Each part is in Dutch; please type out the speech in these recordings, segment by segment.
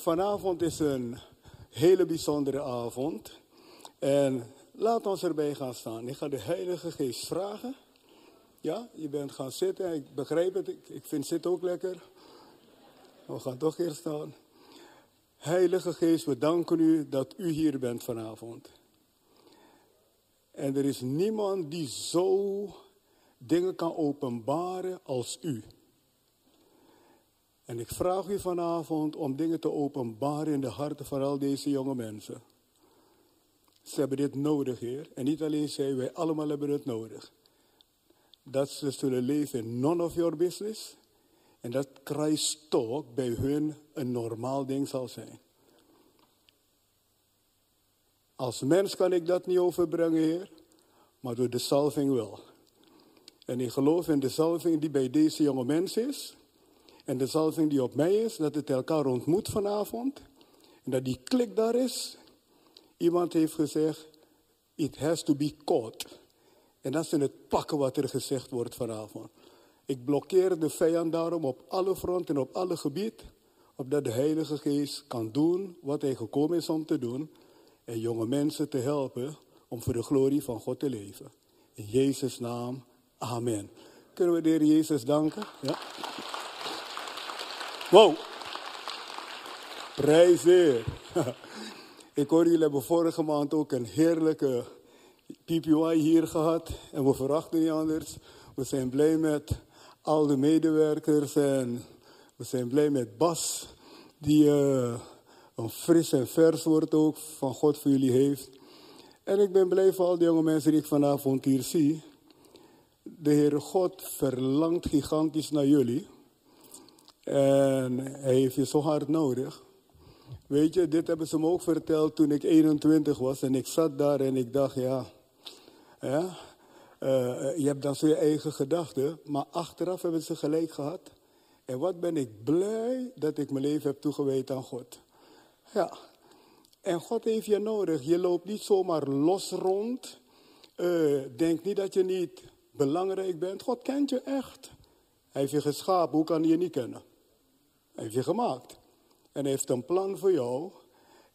vanavond is een hele bijzondere avond. En laat ons erbij gaan staan. Ik ga de Heilige Geest vragen. Ja, je bent gaan zitten. Ik begrijp het. Ik, ik vind zitten ook lekker. We gaan toch eerst staan. Heilige Geest, we danken u dat u hier bent vanavond. En er is niemand die zo dingen kan openbaren als u. En ik vraag u vanavond om dingen te openbaren in de harten van al deze jonge mensen. Ze hebben dit nodig, Heer. En niet alleen zij, wij allemaal hebben het nodig. Dat ze zullen leven in none of your business. En dat Christ talk bij hun een normaal ding zal zijn. Als mens kan ik dat niet overbrengen, Heer. Maar door de salving wel. En ik geloof in de salving die bij deze jonge mens is. En de zalving die op mij is, dat het elkaar ontmoet vanavond. En dat die klik daar is. Iemand heeft gezegd, it has to be caught. En dat is in het pakken wat er gezegd wordt vanavond. Ik blokkeer de vijand daarom op alle fronten en op alle gebieden. Opdat de Heilige Geest kan doen wat hij gekomen is om te doen. En jonge mensen te helpen om voor de glorie van God te leven. In Jezus' naam, amen. Kunnen we de Heer Jezus danken? Ja. Wow. Prijs. Ik hoor jullie hebben vorige maand ook een heerlijke PPY hier gehad. En we verwachten niet anders. We zijn blij met al de medewerkers en we zijn blij met Bas. Die uh, een fris en vers woord ook van God voor jullie heeft. En ik ben blij voor al die jonge mensen die ik vanavond hier zie. De Heere God verlangt gigantisch naar jullie. En hij heeft je zo hard nodig. Weet je, dit hebben ze me ook verteld toen ik 21 was. En ik zat daar en ik dacht, ja, ja uh, je hebt dan zo je eigen gedachten. Maar achteraf hebben ze gelijk gehad. En wat ben ik blij dat ik mijn leven heb toegewijd aan God. Ja, en God heeft je nodig. Je loopt niet zomaar los rond. Uh, denk niet dat je niet belangrijk bent. God kent je echt. Hij heeft je geschapen. Hoe kan hij je niet kennen? Heeft je gemaakt. En heeft een plan voor jou.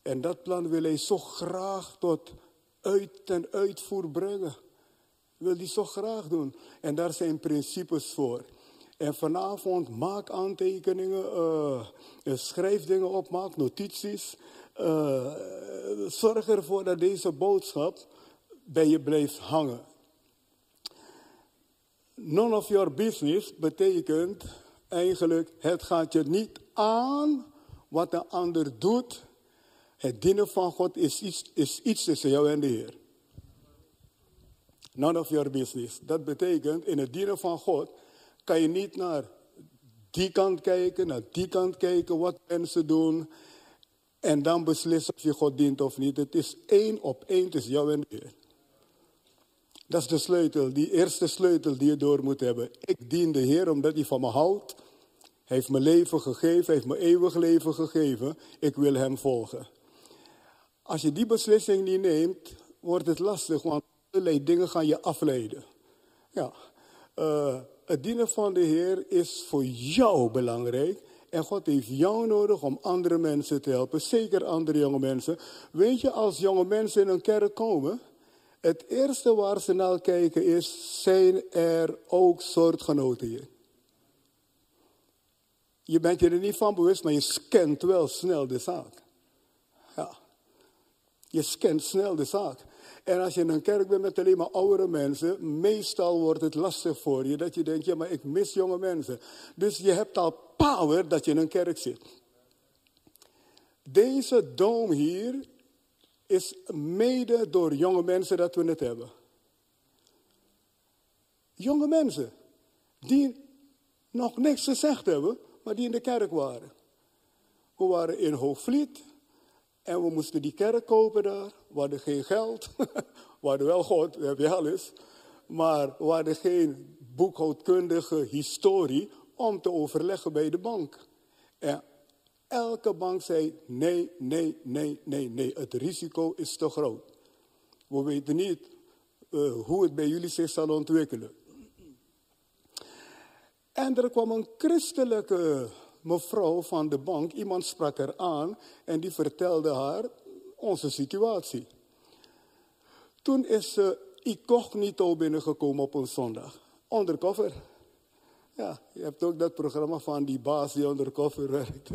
En dat plan wil hij zo graag tot uit ten uitvoer brengen. Wil hij zo graag doen. En daar zijn principes voor. En vanavond maak aantekeningen, uh, schrijf dingen op, maak notities. Uh, zorg ervoor dat deze boodschap bij je blijft hangen. None of your business betekent eigenlijk, het gaat je niet aan wat de ander doet. Het dienen van God is iets, is iets tussen jou en de Heer. None of your business. Dat betekent, in het dienen van God kan je niet naar die kant kijken, naar die kant kijken, wat mensen doen. En dan beslissen of je God dient of niet. Het is één op één tussen jou en de Heer. Dat is de sleutel, die eerste sleutel die je door moet hebben. Ik dien de Heer omdat hij van me houdt. Heeft me leven gegeven, heeft me eeuwig leven gegeven. Ik wil hem volgen. Als je die beslissing niet neemt, wordt het lastig, want allerlei dingen gaan je afleiden. Ja, uh, het dienen van de Heer is voor jou belangrijk. En God heeft jou nodig om andere mensen te helpen, zeker andere jonge mensen. Weet je, als jonge mensen in een kerk komen, het eerste waar ze naar kijken is, zijn er ook soortgenoten hier? Je bent je er niet van bewust, maar je scant wel snel de zaak. Ja. Je scant snel de zaak. En als je in een kerk bent met alleen maar oudere mensen, meestal wordt het lastig voor je dat je denkt, ja maar ik mis jonge mensen. Dus je hebt al power dat je in een kerk zit. Deze dom hier is mede door jonge mensen dat we het hebben. Jonge mensen die nog niks gezegd hebben, maar die in de kerk waren. We waren in Hoogvliet en we moesten die kerk kopen daar. We hadden geen geld. we hadden wel God, we hebben alles. Maar we hadden geen boekhoudkundige historie om te overleggen bij de bank. En elke bank zei nee, nee, nee, nee, nee. Het risico is te groot. We weten niet uh, hoe het bij jullie zich zal ontwikkelen. En er kwam een christelijke mevrouw van de bank, iemand sprak haar aan en die vertelde haar onze situatie. Toen is ze incognito binnengekomen op een zondag. Undercover. Ja, je hebt ook dat programma van die baas die undercover werkt.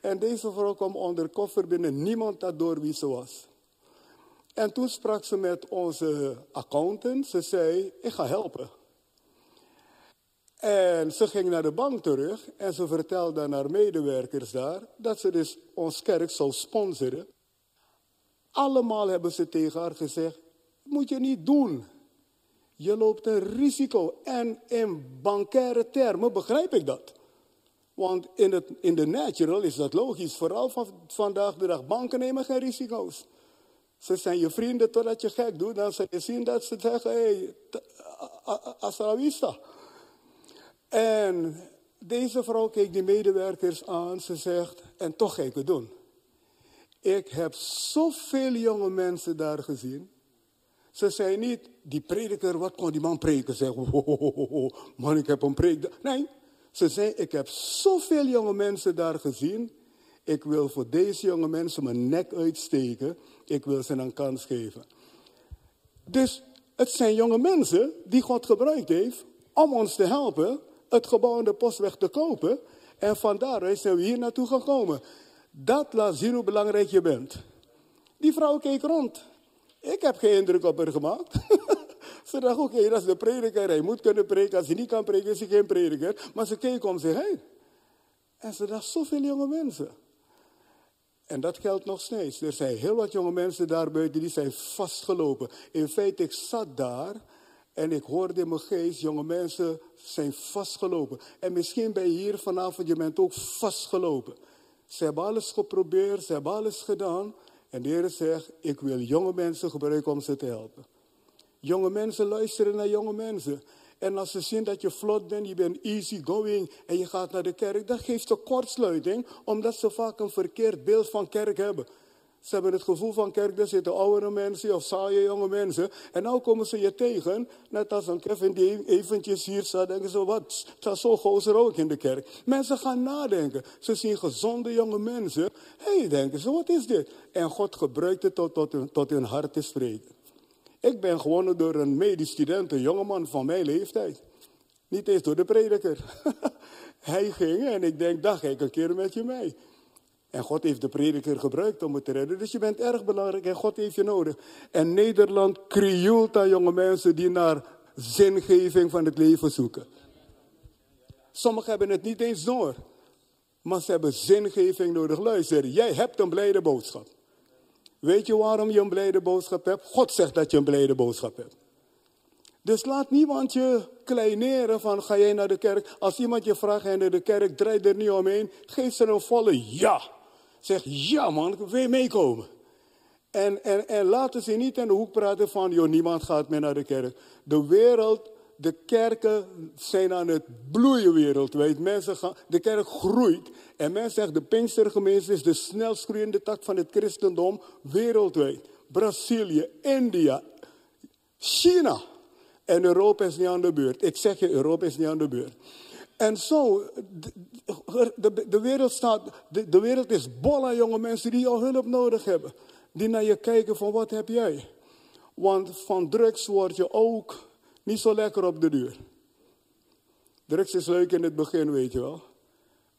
En deze vrouw kwam undercover binnen. Niemand had door wie ze was. En toen sprak ze met onze accountant. Ze zei, ik ga helpen. En ze ging naar de bank terug en ze vertelde aan haar medewerkers daar dat ze dus ons kerk zou sponsoren. Allemaal hebben ze tegen haar gezegd, moet je niet doen. Je loopt een risico. En in bankaire termen begrijp ik dat. Want in, het, in de natural is dat logisch. Vooral van, vandaag de dag. Banken nemen geen risico's. Ze zijn je vrienden totdat je gek doet. Dan je zien dat ze zeggen, hé, hasta vista. En deze vrouw keek die medewerkers aan. Ze zegt, en toch ga ik het doen. Ik heb zoveel jonge mensen daar gezien. Ze zei niet, die prediker, wat kon die man preken? Zeg, oh, man, ik heb een preek. Nee, ze zei, ik heb zoveel jonge mensen daar gezien. Ik wil voor deze jonge mensen mijn nek uitsteken. Ik wil ze een kans geven. Dus het zijn jonge mensen die God gebruikt heeft om ons te helpen het gebouw aan de postweg te kopen. En van daaruit zijn we hier naartoe gekomen. Dat laat zien hoe belangrijk je bent. Die vrouw keek rond. Ik heb geen indruk op haar gemaakt. ze dacht, oké, dat is de prediker. Hij moet kunnen prediken. Als hij niet kan prediken, is hij geen prediker. Maar ze keek om zich heen. En ze dacht, zoveel jonge mensen. En dat geldt nog steeds. Er zijn heel wat jonge mensen daar buiten die zijn vastgelopen. In feite, ik zat daar en ik hoorde in mijn geest, jonge mensen zijn vastgelopen. En misschien ben je hier vanavond, je bent ook vastgelopen. Ze hebben alles geprobeerd, ze hebben alles gedaan. En de Heer zegt, ik wil jonge mensen gebruiken om ze te helpen. Jonge mensen luisteren naar jonge mensen. En als ze zien dat je vlot bent, je bent easy going en je gaat naar de kerk, dat geeft een kortsluiting, omdat ze vaak een verkeerd beeld van kerk hebben. Ze hebben het gevoel van kerk, daar zitten oudere mensen of saaie jonge mensen. En nu komen ze je tegen, net als een Kevin die eventjes hier staat, denken ze, wat, is zo gozer ook in de kerk. Mensen gaan nadenken. Ze zien gezonde jonge mensen. Hé, hey, denken ze, wat is dit? En God gebruikt het tot, tot, hun, tot hun hart te spreken. Ik ben gewonnen door een medisch student, een jongeman van mijn leeftijd. Niet eens door de prediker. Hij ging en ik denk, dag, ik een keer met je mee. En God heeft de prediker gebruikt om het te redden. Dus je bent erg belangrijk en God heeft je nodig. En Nederland krioelt aan jonge mensen die naar zingeving van het leven zoeken. Sommigen hebben het niet eens door. Maar ze hebben zingeving nodig. Luister, jij hebt een blijde boodschap. Weet je waarom je een blijde boodschap hebt? God zegt dat je een blijde boodschap hebt. Dus laat niemand je kleineren van ga jij naar de kerk. Als iemand je vraagt je naar de kerk, draai er niet omheen. Geef ze een volle ja. Zeg, ja man, wil je meekomen? En, en, en laten ze niet in de hoek praten van, joh, niemand gaat meer naar de kerk. De wereld, de kerken zijn aan het bloeien wereldwijd. Mensen gaan, de kerk groeit. En men zegt, de Pinkstergemeente is de snelst groeiende tak van het christendom wereldwijd. Brazilië, India, China. En Europa is niet aan de beurt. Ik zeg je, Europa is niet aan de beurt. En zo, de, de, de wereld, staat, de, de, wereld is bol aan jonge mensen die al hulp nodig hebben. Die naar je kijken van wat heb jij? Want van drugs word je ook niet zo lekker op de duur. Drugs is leuk in het begin, weet je wel.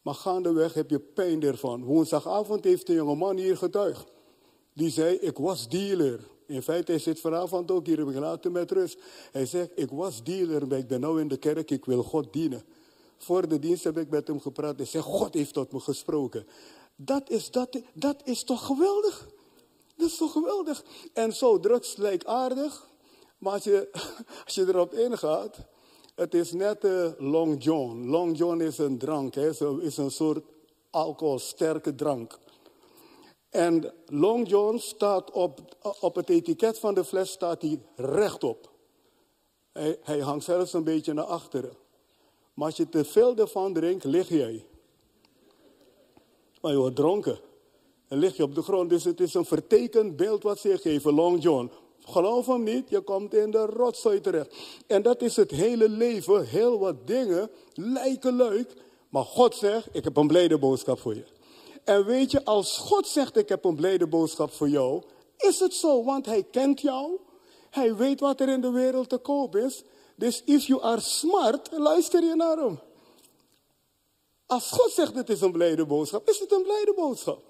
Maar gaandeweg heb je pijn ervan. Woensdagavond heeft een jonge man hier getuigd. Die zei, ik was dealer. In feite, hij zit vanavond ook hier, ik met rust. Hij zegt, ik was dealer, maar ik ben nu in de kerk, ik wil God dienen. Voor de dienst heb ik met hem gepraat. Hij zei, God heeft tot me gesproken. Dat is, dat, dat is toch geweldig? Dat is toch geweldig? En zo, drugs lijkt aardig. Maar als je, als je erop ingaat, het is net uh, Long John. Long John is een drank, hè? Is een soort alcoholsterke drank. En Long John staat op, op het etiket van de fles staat hij rechtop. Hij, hij hangt zelfs een beetje naar achteren. Maar als je te veel ervan drinkt, lig jij. Maar je wordt dronken. En lig je op de grond. Dus het is een vertekend beeld wat ze geven, Long John. Geloof hem niet, je komt in de rotzooi terecht. En dat is het hele leven. Heel wat dingen lijken leuk, Maar God zegt, ik heb een blijde boodschap voor je. En weet je, als God zegt, ik heb een blijde boodschap voor jou, is het zo, want hij kent jou. Hij weet wat er in de wereld te koop is. Dus if you are smart, luister je naar hem. Als God zegt het is een blijde boodschap, is het een blijde boodschap.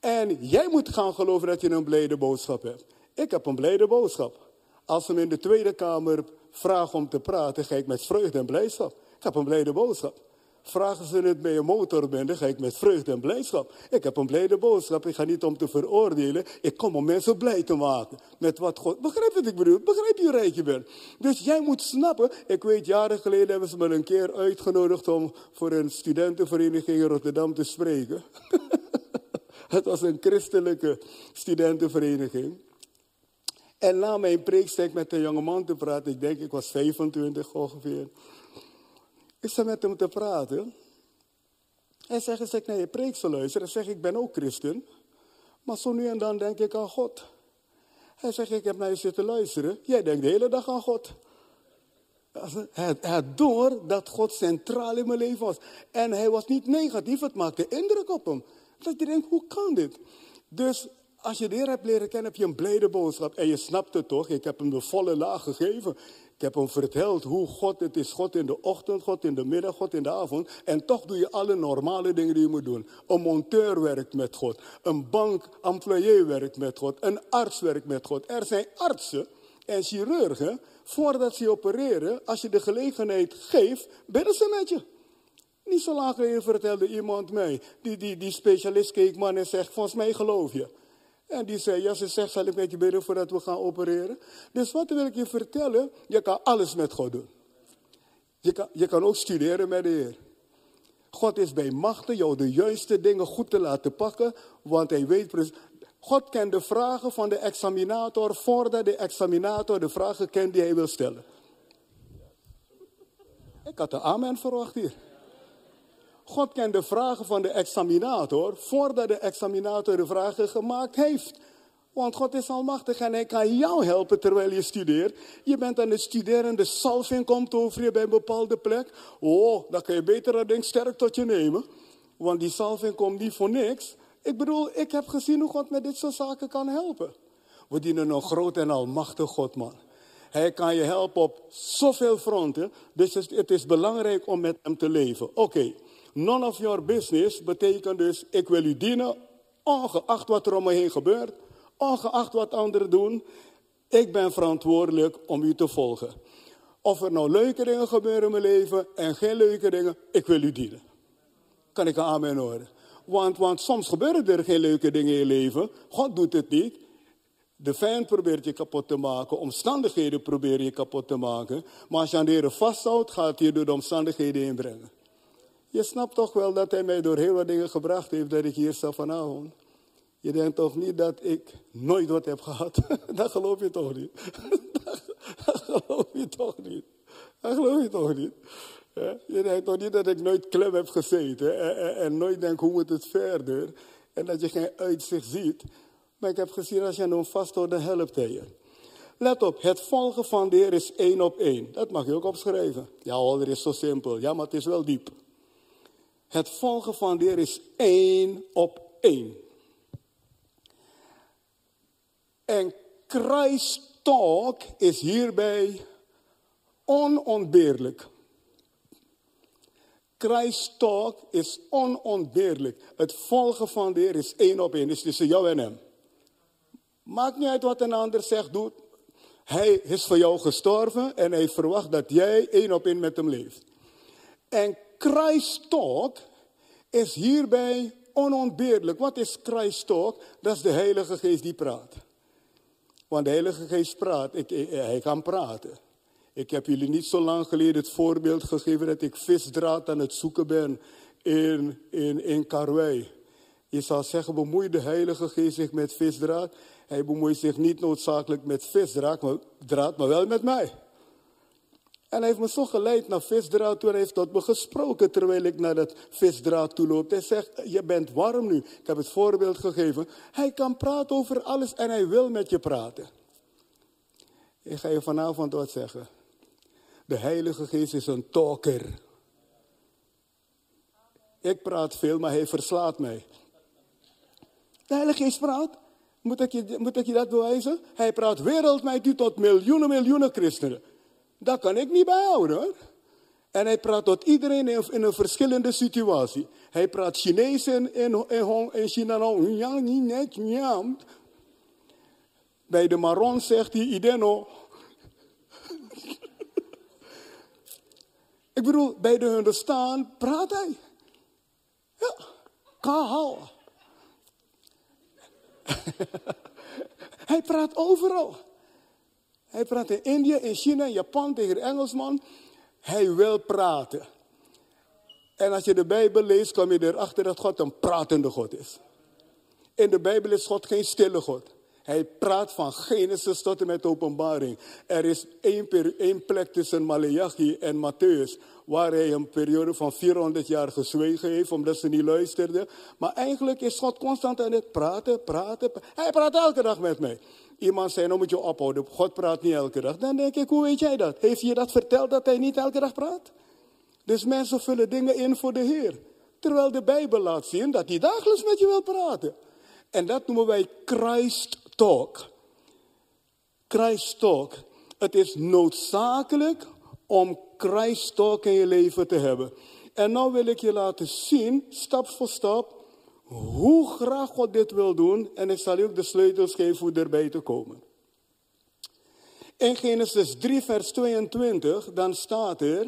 En jij moet gaan geloven dat je een blijde boodschap hebt. Ik heb een blijde boodschap. Als ze in de Tweede Kamer vragen om te praten, ga ik met vreugde en blijdschap. Ik heb een blijde boodschap. Vragen ze het bij een motorbende, ga ik met vreugde en blijdschap. Ik heb een blijde boodschap. Ik ga niet om te veroordelen. Ik kom om mensen blij te maken. Met wat God. Begrijp wat ik bedoel? Begrijp je hoe rijk je bent? Dus jij moet snappen. Ik weet, jaren geleden hebben ze me een keer uitgenodigd om voor een studentenvereniging in Rotterdam te spreken. het was een christelijke studentenvereniging. En na mijn preek met een jonge man te praten. Ik denk, ik was 25 ongeveer. Ik sta met hem te praten. Zegt, als ik naar je preek zal luisteren, zeg ik, ben ook christen. Maar zo nu en dan denk ik aan God. Hij zegt, ik heb naar je zitten luisteren. Jij denkt de hele dag aan God. Het, het door dat God centraal in mijn leven was. En hij was niet negatief, het maakte indruk op hem. Dat je denkt, hoe kan dit? Dus als je de Heer hebt leren kennen, heb je een blijde boodschap. En je snapt het toch, ik heb hem de volle laag gegeven. Ik heb hem verteld hoe God het is. God in de ochtend, God in de middag, God in de avond. En toch doe je alle normale dingen die je moet doen. Een monteur werkt met God. Een bankemployé werkt met God. Een arts werkt met God. Er zijn artsen en chirurgen, voordat ze opereren, als je de gelegenheid geeft, bidden ze met je. Niet zo lang geleden vertelde iemand mij, die, die, die specialist keek man en zegt, volgens mij geloof je. En die zei, ja, ze zegt, zal ik met je bidden voordat we gaan opereren? Dus wat wil ik je vertellen? Je kan alles met God doen. Je kan, je kan ook studeren met de Heer. God is bij machten jou de juiste dingen goed te laten pakken, want hij weet precies. God kent de vragen van de examinator voordat de examinator de vragen kent die hij wil stellen. Ik had een amen verwacht hier. God kent de vragen van de examinator voordat de examinator de vragen gemaakt heeft. Want God is almachtig en hij kan jou helpen terwijl je studeert. Je bent aan het studeren, de salving komt over je bij een bepaalde plek. Oh, dan kan je beter dat ding sterk tot je nemen. Want die salving komt niet voor niks. Ik bedoel, ik heb gezien hoe God met dit soort zaken kan helpen. We dienen een groot en almachtig God, man. Hij kan je helpen op zoveel fronten. Dus het is belangrijk om met hem te leven. Oké. None of your business betekent dus, ik wil u dienen, ongeacht wat er om me heen gebeurt, ongeacht wat anderen doen. Ik ben verantwoordelijk om u te volgen. Of er nou leuke dingen gebeuren in mijn leven en geen leuke dingen, ik wil u dienen. Kan ik een amen horen? Want, want soms gebeuren er geen leuke dingen in je leven. God doet het niet. De vijand probeert je kapot te maken. Omstandigheden proberen je kapot te maken. Maar als je aan de Heer vasthoudt, gaat hij door de omstandigheden inbrengen. Je snapt toch wel dat hij mij door heel wat dingen gebracht heeft dat ik hier sta vanavond. Je denkt toch niet dat ik nooit wat heb gehad? Dat geloof je toch niet? Dat geloof je toch niet? Dat geloof je toch niet? Je denkt toch niet dat ik nooit klem heb gezeten en, nooit denk hoe moet het verder en dat je geen uitzicht ziet. Maar ik heb gezien als je aan hem vasthoudt, dan helpt hij je. Let op, het volgen van de Heer is één op één. Dat mag je ook opschrijven. Ja, al is zo simpel. Ja, maar het is wel diep. Het volgen van de Heer is één op één. En Christ talk is hierbij onontbeerlijk. Christ talk is onontbeerlijk. Het volgen van de Heer is één op één, is tussen jou en hem. Maakt niet uit wat een ander zegt, doet. Hij is voor jou gestorven en hij verwacht dat jij één op één met hem leeft. En Talk is hierbij onontbeerlijk. Wat is talk? Dat is de Heilige Geest die praat. Want de Heilige Geest praat, hij kan praten. Ik heb jullie niet zo lang geleden het voorbeeld gegeven dat ik visdraad aan het zoeken ben in, in, in Karwei. Je zou zeggen, bemoeit de Heilige Geest zich met visdraad? Hij bemoeit zich niet noodzakelijk met visdraad, maar wel met mij. En hij heeft me zo geleid naar visdraad toe. Hij heeft tot me gesproken terwijl ik naar dat visdraad toe loop. Hij zegt, je bent warm nu. Ik heb het voorbeeld gegeven. Hij kan praten over alles en hij wil met je praten. Ik ga je vanavond wat zeggen. De Heilige Geest is een talker. Ik praat veel, maar hij verslaat mij. De Heilige Geest praat. Moet ik, je, moet ik je dat bewijzen? Hij praat wereldwijd tot miljoenen, miljoenen christenen. Dat kan ik niet bijhouden. En hij praat tot iedereen in, een verschillende situatie. Hij praat Chinees in, in, in, in China. Bij de Maron zegt hij Ideno. Ik bedoel, bij de Hindustan praat hij. Ja, kahal. hij praat overal. Hij praat in India, in China, in Japan tegen de Engelsman. Hij wil praten. En als je de Bijbel leest, kom je erachter dat God een pratende God is. In de Bijbel is God geen stille God. Hij praat van Genesis tot en met openbaring. Er is één, één plek tussen Malachi en Matthäus waar hij een periode van 400 jaar gezwegen heeft omdat ze niet luisterden. Maar eigenlijk is God constant aan het praten, praten. Hij praat elke dag met mij. Iemand zei, nou moet je ophouden, God praat niet elke dag. Dan denk ik, hoe weet jij dat? Heeft je dat verteld dat hij niet elke dag praat? Dus mensen vullen dingen in voor de Heer. Terwijl de Bijbel laat zien dat hij dagelijks met je wil praten. En dat noemen wij Christ Talk. Christ Talk. Het is noodzakelijk om Christ Talk in je leven te hebben. En nu wil ik je laten zien, stap voor stap, hoe graag God dit wil doen. En ik zal je ook de sleutels geven hoe erbij te komen. In Genesis 3, vers 22, dan staat er,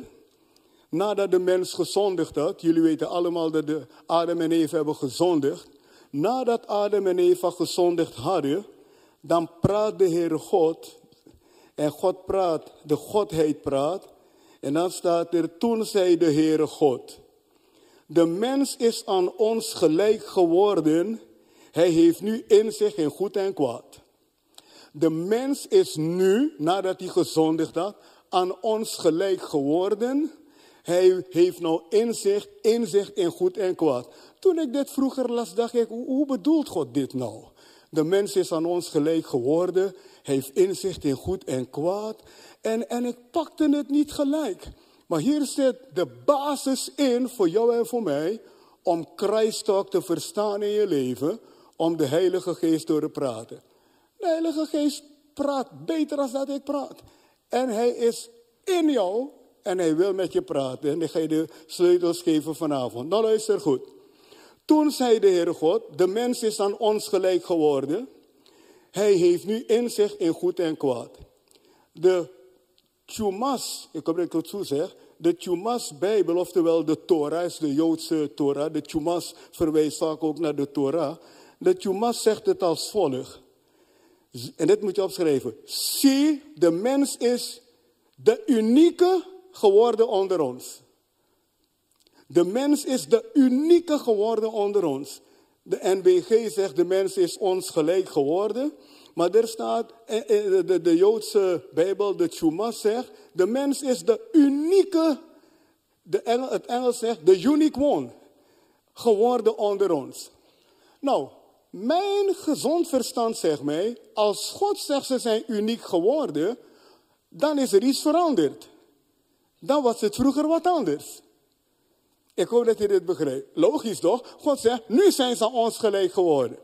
nadat de mens gezondigd had, jullie weten allemaal dat de Adam en Eva hebben gezondigd, nadat Adam en Eva gezondigd hadden, dan praat de Heere God, en God praat, de Godheid praat, en dan staat er, toen zei de Heere God, de mens is aan ons gelijk geworden, hij heeft nu inzicht in goed en kwaad. De mens is nu, nadat hij gezondigd had, aan ons gelijk geworden. Hij heeft nou inzicht, inzicht in goed en kwaad. Toen ik dit vroeger las, dacht ik, hoe bedoelt God dit nou? De mens is aan ons gelijk geworden, heeft inzicht in goed en kwaad. En, en ik pakte het niet gelijk. Maar hier zit de basis in voor jou en voor mij om Christtalk te verstaan in je leven, om de Heilige Geest door te praten. De Heilige Geest praat beter dan dat ik praat. En hij is in jou en hij wil met je praten. En ik ga je de sleutels geven vanavond. Nou luister goed. Toen zei de Heere God, de mens is aan ons gelijk geworden. Hij heeft nu inzicht in goed en kwaad. De Chumas, ik ik het zo zeg, de Chumas Bijbel, oftewel de Torah, is de Joodse Torah. De Chumas verwijst vaak ook naar de Torah. De Chumas zegt het als volgt. En dit moet je opschrijven. Zie, de mens is de unieke geworden onder ons. De mens is de unieke geworden onder ons. De NBG zegt de mens is ons gelijk geworden. Maar er staat, de, de Joodse Bijbel, de Chumas zegt, de mens is de unieke, de het Engels zegt, de unique one, geworden onder ons. Nou, mijn gezond verstand zegt mij, als God zegt ze zijn uniek geworden, dan is er iets veranderd. Dan was het vroeger wat anders. Ik hoop dat je dit begrijpt. Logisch toch? God zegt, nu zijn ze ons gelijk geworden.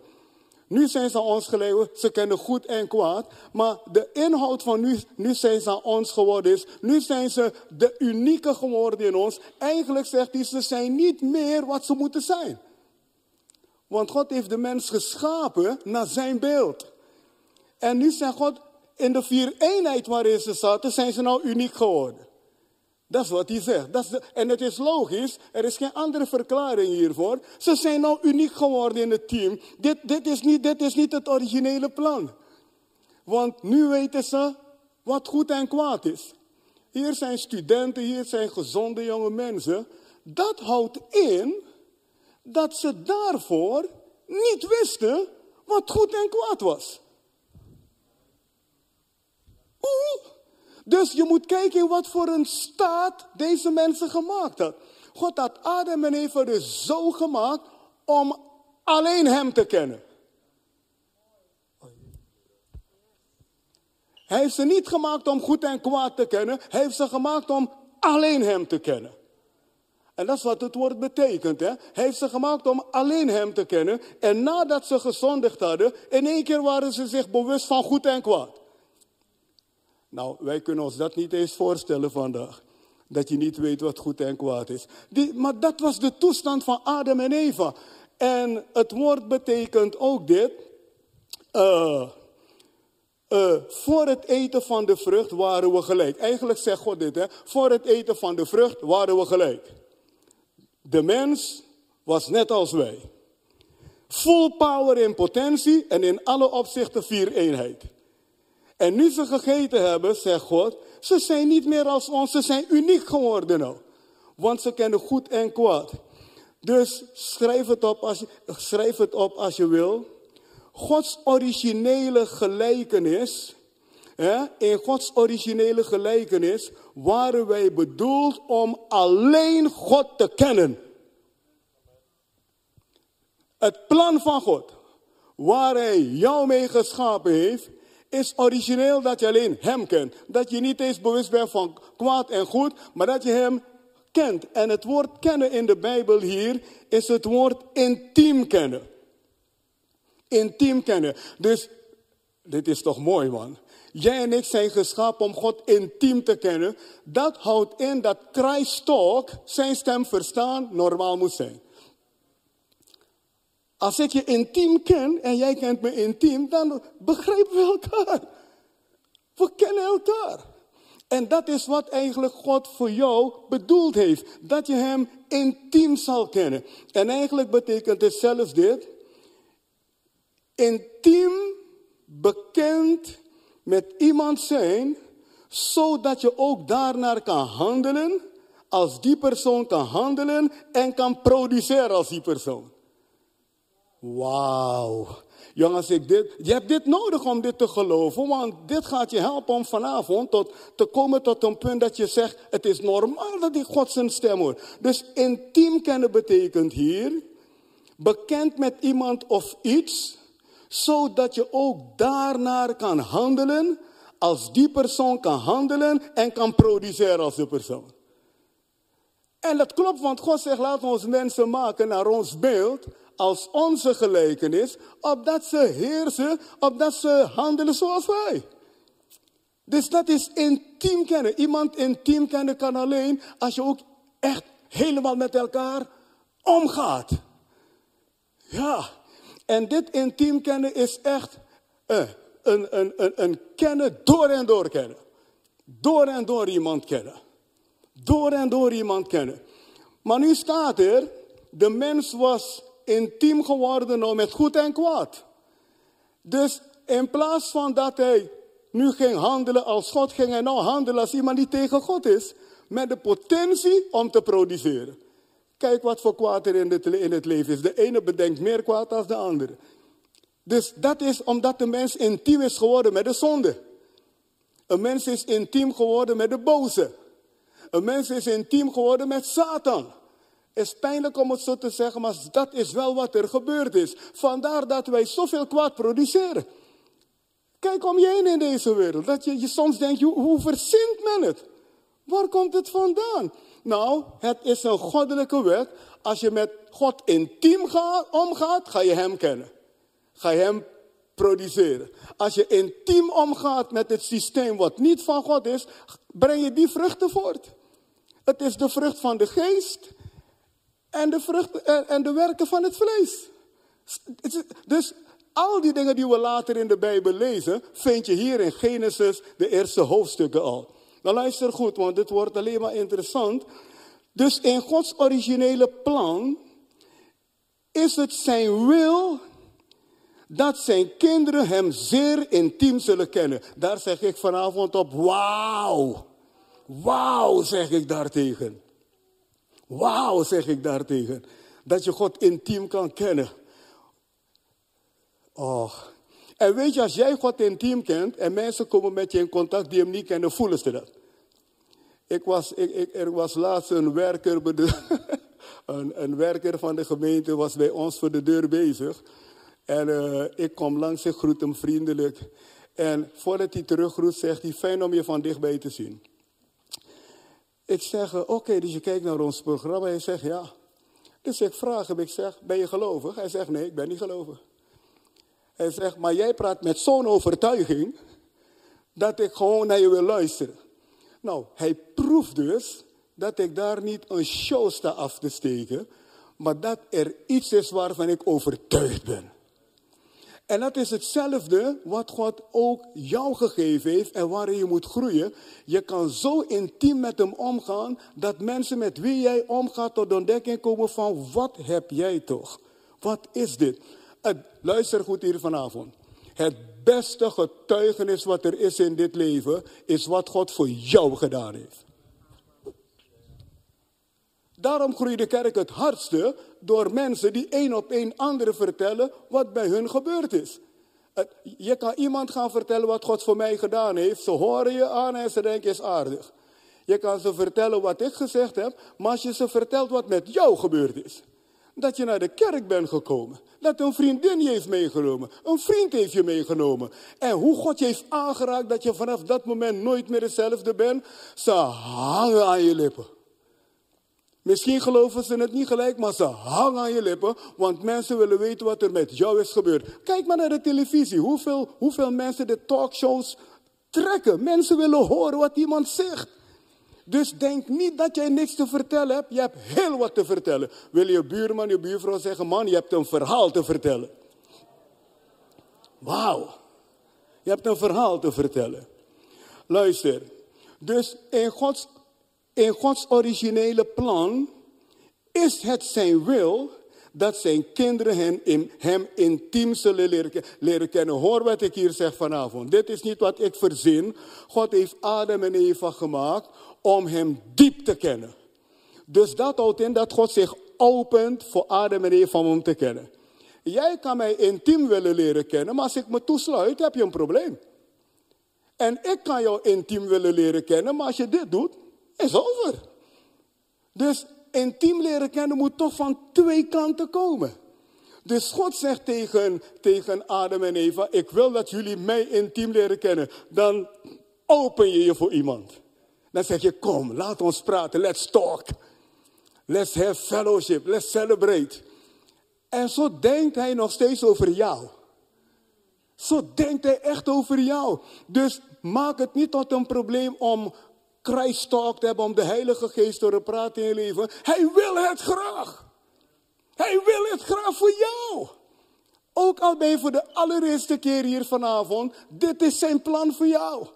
Nu zijn ze ons geleeuwen, ze kennen goed en kwaad. Maar de inhoud van nu, nu zijn ze aan ons geworden is, nu zijn ze de unieke geworden in ons. Eigenlijk zegt hij, ze zijn niet meer wat ze moeten zijn. Want God heeft de mens geschapen naar zijn beeld. En nu zegt God, in de vier eenheid waarin ze zaten, zijn ze nou uniek geworden. Dat is wat hij zegt. Dat en het is logisch, er is geen andere verklaring hiervoor. Ze zijn nou uniek geworden in het team. Dit, dit, is, niet, dit is niet het originele plan. Want nu weten ze wat goed en kwaad is. Hier zijn studenten, hier zijn gezonde jonge mensen. Dat houdt in dat ze daarvoor niet wisten wat goed en kwaad was. Oeh. Dus je moet kijken in wat voor een staat deze mensen gemaakt had. God had Adam en Eva dus zo gemaakt om alleen hem te kennen. Hij heeft ze niet gemaakt om goed en kwaad te kennen. Hij heeft ze gemaakt om alleen hem te kennen. En dat is wat het woord betekent. Hè? Hij heeft ze gemaakt om alleen hem te kennen. En nadat ze gezondigd hadden, in één keer waren ze zich bewust van goed en kwaad. Nou, wij kunnen ons dat niet eens voorstellen vandaag. Dat je niet weet wat goed en kwaad is. Die, maar dat was de toestand van Adam en Eva. En het woord betekent ook dit. Uh, uh, voor het eten van de vrucht waren we gelijk. Eigenlijk zegt God dit, hè? Voor het eenten van de vrucht waren we gelijk. De mens was net als wij. Full power in potentie en in alle opzichten vier eenheid. En nu ze gegeten hebben, zegt God, ze zijn niet meer als ons, ze zijn uniek geworden nou. Want ze kennen goed en kwaad. Dus schrijf het op als je, schrijf het op als je wil. Gods originele gelijkenis, hè, in Gods originele gelijkenis waren wij bedoeld om alleen God te kennen. Het plan van God, waar Hij jou mee geschapen heeft, is origineel dat je alleen Hem kent. Dat je niet eens bewust bent van kwaad en goed, maar dat je Hem kent. En het woord kennen in de Bijbel hier is het woord intiem kennen. Intiem kennen. Dus, dit is toch mooi man. Jij en ik zijn geschapen om God intiem te kennen. Dat houdt in dat Christ talk, zijn stem verstaan, normaal moet zijn. Als ik je intiem ken en jij kent me intiem, dan begrijpen we elkaar. We kennen elkaar. En dat is wat eigenlijk God voor jou bedoeld heeft. Dat je Hem intiem zal kennen. En eigenlijk betekent het zelfs dit. Intiem bekend met iemand zijn, zodat je ook daarnaar kan handelen, als die persoon kan handelen en kan produceren als die persoon. Wauw. Jongens, ik dit, je hebt dit nodig om dit te geloven, want dit gaat je helpen om vanavond tot, te komen tot een punt dat je zegt, het is normaal dat ik God zijn stem hoort. Dus intiem kennen betekent hier, bekend met iemand of iets, zodat je ook daarnaar kan handelen, als die persoon kan handelen en kan produceren als de persoon. En dat klopt, want God zegt, laat ons mensen maken naar ons beeld, als onze gelijkenis, opdat ze heersen, opdat ze handelen zoals wij. Dus dat is intiem kennen. Iemand intiem kennen kan alleen als je ook echt helemaal met elkaar omgaat. Ja, en dit intiem kennen is echt uh, een, een, een, een kennen door en door kennen. Door en door iemand kennen. Door en door iemand kennen. Maar nu staat er, de mens was intiem geworden met goed en kwaad. Dus in plaats van dat hij nu ging handelen als God, ging hij nou handelen als iemand die tegen God is. Met de potentie om te produceren. Kijk wat voor kwaad er in het, in het leven is. De ene bedenkt meer kwaad dan de andere. Dus dat is omdat de mens intiem is geworden met de zonde. Een mens is intiem geworden met de boze. Een mens is intiem geworden met Satan is pijnlijk om het zo te zeggen, maar dat is wel wat er gebeurd is. Vandaar dat wij zoveel kwaad produceren. Kijk om je heen in deze wereld. Dat je, je soms denkt, hoe, hoe verzint men het? Waar komt het vandaan? Nou, het is een goddelijke wet. Als je met God intiem gaat, omgaat, ga je Hem kennen. Ga je Hem produceren. Als je intiem omgaat met het systeem wat niet van God is, breng je die vruchten voort. Het is de vrucht van de geest en de, vruchten, en de werken van het vlees. Dus al die dingen die we later in de Bijbel lezen, vind je hier in Genesis de eerste hoofdstukken al. Nou luister goed, want dit wordt alleen maar interessant. Dus in Gods originele plan is het zijn wil dat zijn kinderen hem zeer intiem zullen kennen. Daar zeg ik vanavond op, wauw. Wauw, zeg ik daartegen. Wauw, zeg ik daartegen. Dat je God intiem kan kennen. Oh. En weet je, als jij God intiem kent en mensen komen met je in contact die hem niet kennen, voelen ze dat. Ik was, ik, ik, er was laatst een werker, een, een, werker van de gemeente was bij ons voor de deur bezig. En uh, ik kom langs, ik groet hem vriendelijk. En voordat hij teruggroet, zegt hij, fijn om je van dichtbij te zien. Ik zeg, oké, dus je kijkt naar ons programma. Hij zegt, ja. Dus ik vraag hem, ik zeg, ben je gelovig? Hij zegt, nee, ik ben niet gelovig. Hij zegt, maar jij praat met zo'n overtuiging dat ik gewoon naar je wil luisteren. Nou, hij proeft dus dat ik daar niet een show sta af te steken, maar dat er iets is waarvan ik overtuigd ben. En dat is hetzelfde wat God ook jou gegeven heeft en waarin je moet groeien. Je kan zo intiem met hem omgaan dat mensen met wie jij omgaat tot ontdekking komen van wat heb jij toch? Wat is dit? luister goed hier vanavond. Het beste getuigenis wat er is in dit leven is wat God voor jou gedaan heeft. Daarom groeit de kerk het hardste door mensen die één op één anderen vertellen wat bij hun gebeurd is. Je kan iemand gaan vertellen wat God voor mij gedaan heeft. Ze horen je aan en ze denken is aardig. Je kan ze vertellen wat ik gezegd heb, maar als je ze vertelt wat met jou gebeurd is. Dat je naar de kerk bent gekomen. Dat een vriendin je heeft meegenomen. Een vriend heeft je meegenomen. En hoe God je heeft aangeraakt dat je vanaf dat moment nooit meer hetzelfde bent. Ze hangen aan je lippen. Misschien geloven ze het niet gelijk, maar ze hangen aan je lippen, want mensen willen weten wat er met jou is gebeurd. Kijk maar naar de televisie, hoeveel, hoeveel mensen de talkshows trekken. Mensen willen horen wat iemand zegt. Dus denk niet dat jij niks te vertellen hebt, je hebt heel wat te vertellen. Wil je buurman, je buurvrouw zeggen, man, je hebt een verhaal te vertellen. Wauw, je hebt een verhaal te vertellen. Luister, dus in Gods in Gods originele plan is het zijn wil dat zijn kinderen hem, in, hem intiem zullen leren, leren, kennen. Hoor wat ik hier zeg vanavond. Dit is niet wat ik verzin. God heeft Adam en Eva gemaakt om hem diep te kennen. Dus dat houdt in dat God zich opent voor Adam en Eva om hem te kennen. Jij kan mij intiem willen leren kennen, maar als ik me toesluit, heb je een probleem. En ik kan jou intiem willen leren kennen, maar als je dit doet, is over. Dus intiem leren kennen moet toch van twee kanten komen. Dus God zegt tegen, tegen Adam en Eva, ik wil dat jullie mij intiem leren kennen. Dan open je je voor iemand. Dan zeg je, kom, laat ons praten, let's talk. Let's have fellowship, let's celebrate. En zo denkt hij nog steeds over jou. Zo denkt hij echt over jou. Dus maak het niet tot een probleem om kruistalk te hebben om de Heilige Geest te praten in je leven. Hij wil het graag. Hij wil het graag voor jou. Ook al ben je voor de allereerste keer hier vanavond, dit is zijn plan voor jou.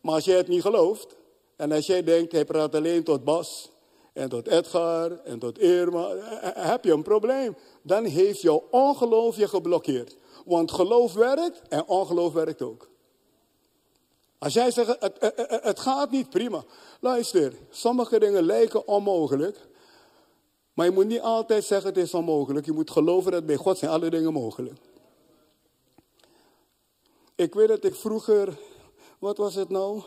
Maar als jij het niet gelooft, en als jij denkt, hij praat alleen tot Bas, en tot Edgar, en tot Irma, eh, eh, heb je een probleem. Dan heeft jouw ongeloof je geblokkeerd. Want geloof werkt en ongeloof werkt ook. Als jij zegt, het, het, het, gaat niet, prima. Luister, sommige dingen lijken onmogelijk. Maar je moet niet altijd zeggen het is onmogelijk. Je moet geloven dat bij God zijn alle dingen mogelijk. Ik weet dat ik vroeger, wat was het nou?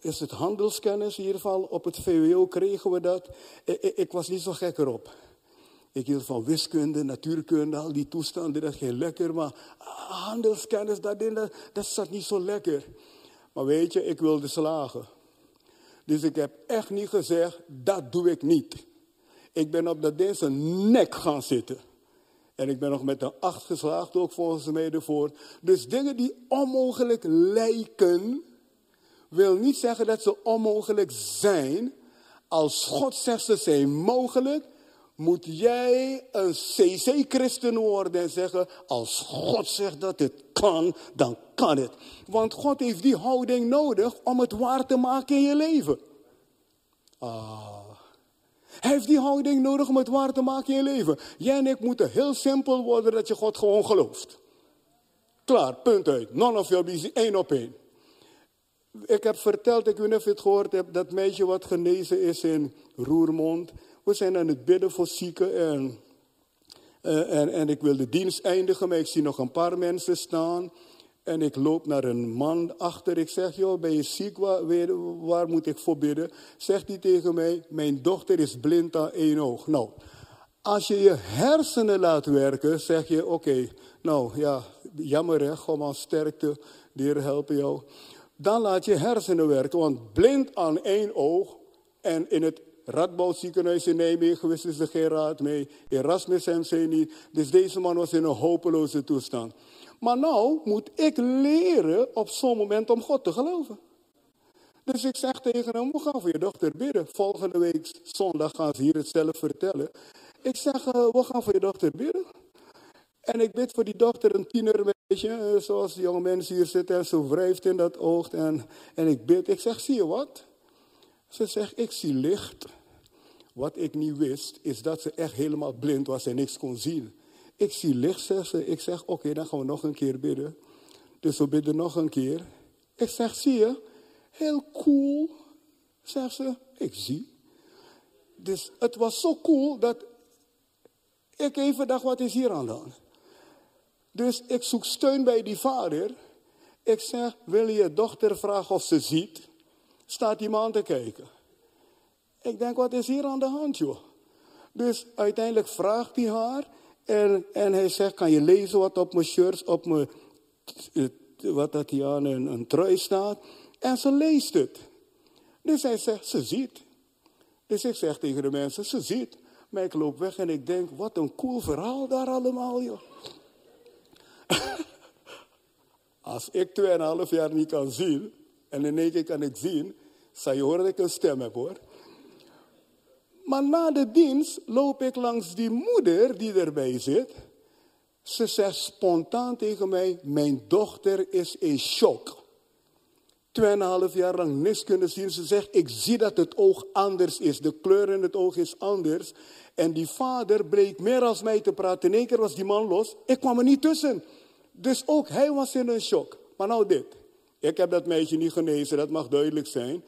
Is het handelskennis in ieder geval? Op het VWO kregen we dat. Ik was niet zo gek erop. Ik hield van wiskunde, natuurkunde, al die toestanden, dat ging lekker. Maar handelskennis, dat, dat, dat zat niet zo lekker. Maar weet je, ik wilde slagen. Dus ik heb echt niet gezegd, dat doe ik niet. Ik ben op dat zijn nek gaan zitten. En ik ben nog met een acht geslaagd, ook volgens mij ervoor. Dus dingen die onmogelijk lijken, wil niet zeggen dat ze onmogelijk zijn. Als God zegt ze zijn mogelijk, moet jij een CC-christen worden en zeggen, als God zegt dat het kan, dan kan het. Want God heeft die houding nodig om het waar te maken in je leven. Ah. Hij heeft die houding nodig om het waar te maken in je leven. Jij en ik moeten heel simpel worden dat je God gewoon gelooft. Klaar, punt uit. None of your busy, één op één. Ik heb verteld, ik weet niet of je het gehoord hebt, dat meisje wat genezen is in Roermond. We zijn aan het bidden voor zieken en, eh, en, en ik wil de dienst eindigen, maar ik zie nog een paar mensen staan. En ik loop naar een man achter. Ik zeg, joh, ben je ziek? Waar, waar moet ik voor bidden? Zegt hij tegen mij, mijn dochter is blind aan één oog. Nou, als je je hersenen laat werken, zeg je, oké, nou ja, jammer hè, gewoon maar sterkte, Heer helpen jou. Dan laat je hersenen werken, want blind aan één oog En in het Radboud ziekenhuis in Nijmegen wisten ze geen raad mee. Erasmus MC niet. Dus deze man was in een hopeloze toestand. Maar nou moet ik leren op zo'n moment om God te geloven. Dus ik zeg tegen hem, we gaan voor je dochter bidden. Volgende week zondag gaan ze hier het zelf vertellen. Ik zeg, uh, we gaan voor je dochter bidden. En ik bid voor die dochter een tiener, uh, zoals de jonge mensen hier zitten. En ze wrijft in dat oog. En, en ik bid, ik zeg, zie je wat? Ze zegt, ik zie licht. Wat ik niet wist, is dat ze echt helemaal blind was en niks kon zien. Ik zie licht, zegt ze. Ik zeg, oké, dan gaan we nog een keer bidden. Dus we bidden nog een keer. Ik zeg, zie je, heel cool, zegt ze. Ik zie. Dus het was zo cool dat ik even dacht, wat is hier aan de hand? Dus ik zoek steun bij die vader. Ik zeg, wil je dochter vragen of ze ziet? Staat die man te kijken. Ik denk, wat is hier aan de hand, joh? Dus uiteindelijk vraagt hij haar. En, en hij zegt, kan je lezen wat op mijn shirt, op mijn, wat dat hier aan een, een trui staat? En ze leest het. Dus hij zegt, ze ziet. Dus ik zeg tegen de mensen, ze ziet. Maar ik loop weg en ik denk, wat een cool verhaal daar allemaal, joh. Als ik 2,5 jaar niet kan zien, en in één keer kan ik zien, zal je horen dat ik een stem heb hoor. Maar na de dienst loop ik langs die moeder die erbij zit. Ze zegt spontaan tegen mij, mijn dochter is in shock. Tweeënhalf jaar lang niks kunnen zien. Ze zegt, ik zie dat het oog anders is. De kleur in het oog is anders. En die vader bleek meer als mij te praten. In één keer was die man los. Ik kwam er niet tussen. Dus ook hij was in een shock. Maar nou dit. Ik heb dat meisje niet genezen, dat mag duidelijk zijn.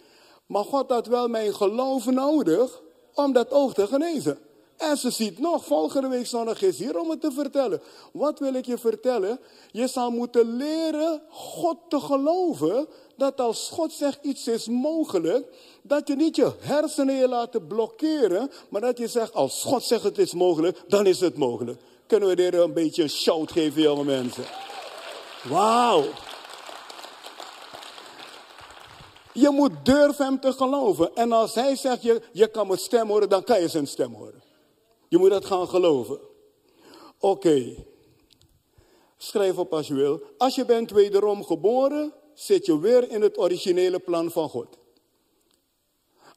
Maar God had wel mijn geloof nodig om dat oog te genezen. En ze ziet nog, volgende week zondag is hier om het te vertellen. Wat wil ik je vertellen? Je zal moeten leren God te geloven. Dat als God zegt iets is mogelijk, dat je niet je hersenen je laten blokkeren. Maar dat je zegt, als God zegt het is mogelijk, dan is het mogelijk. Kunnen we er een beetje een shout geven, jonge mensen? Wauw. Je moet durven hem te geloven. En als hij zegt, je, je kan mijn stem horen, dan kan je zijn stem horen. Je moet dat gaan geloven. Oké. Schrijf op als je wil. Als je bent wederom geboren, zit je weer in het originele plan van God.